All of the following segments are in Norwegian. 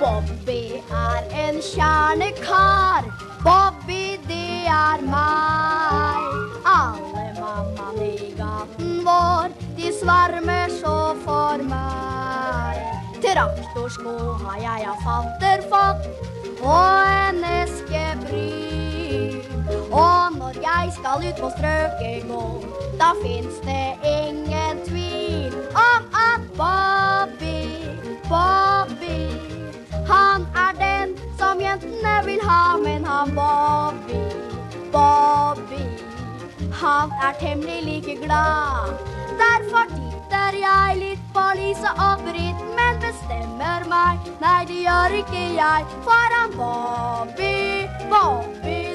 Bobby er en kjernekar. Bobby, det er meg. Alle mammaene i gaten vår, de svarmer så for meg. Traktorsko har jeg av fatter fått, og en eske bry. Og når jeg skal ut på strøket gå, da fins det jentene vil ha, men han Bobby, Bobby Han er temmelig like glad. Derfor titter jeg litt på Lise og Britt, men bestemmer meg. Nei, det gjør ikke jeg, for han Bobby, Bobby,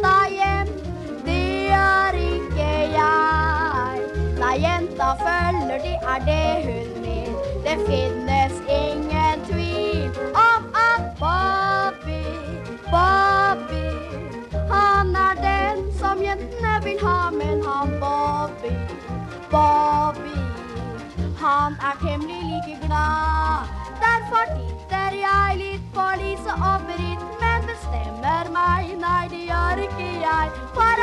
jenta hjem, det er ikke jeg. Nei, jenta følger, det er det hun vil. Det finnes ingen tvil om at Bobby, Bobby han er den som jentene vil ha, men han Bobby, Bobby Han er temmelig like glad. Derfor titter jeg litt på Lise og Britt, men